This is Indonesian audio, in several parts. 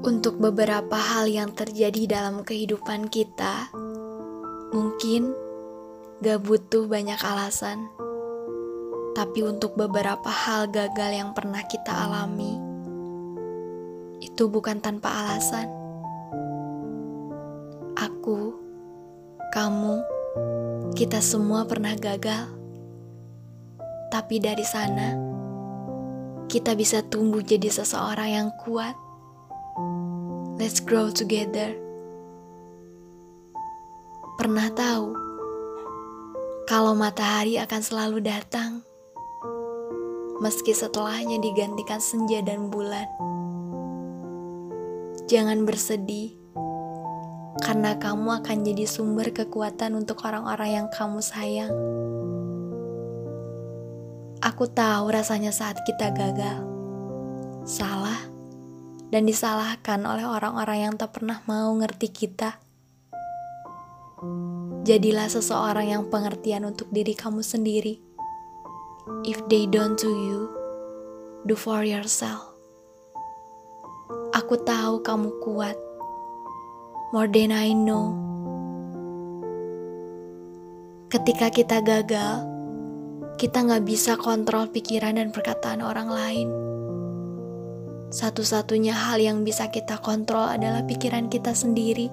Untuk beberapa hal yang terjadi dalam kehidupan kita, mungkin gak butuh banyak alasan. Tapi untuk beberapa hal gagal yang pernah kita alami, itu bukan tanpa alasan. Aku, kamu, kita semua pernah gagal. Tapi dari sana, kita bisa tumbuh jadi seseorang yang kuat. Let's grow together. Pernah tahu kalau matahari akan selalu datang, meski setelahnya digantikan senja dan bulan. Jangan bersedih, karena kamu akan jadi sumber kekuatan untuk orang-orang yang kamu sayang. Aku tahu rasanya saat kita gagal, salah, dan disalahkan oleh orang-orang yang tak pernah mau ngerti kita. Jadilah seseorang yang pengertian untuk diri kamu sendiri. If they don't to you, do for yourself. Aku tahu kamu kuat. More than I know. Ketika kita gagal, kita nggak bisa kontrol pikiran dan perkataan orang lain. Satu-satunya hal yang bisa kita kontrol adalah pikiran kita sendiri.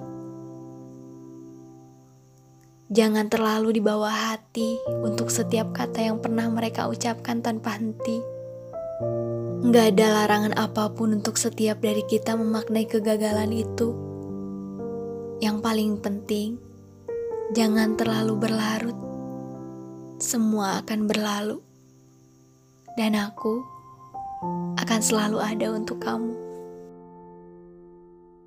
Jangan terlalu dibawa hati untuk setiap kata yang pernah mereka ucapkan tanpa henti. Nggak ada larangan apa pun untuk setiap dari kita memaknai kegagalan itu. Yang paling penting, jangan terlalu berlarut. Semua akan berlalu. Dan aku akan selalu ada untuk kamu.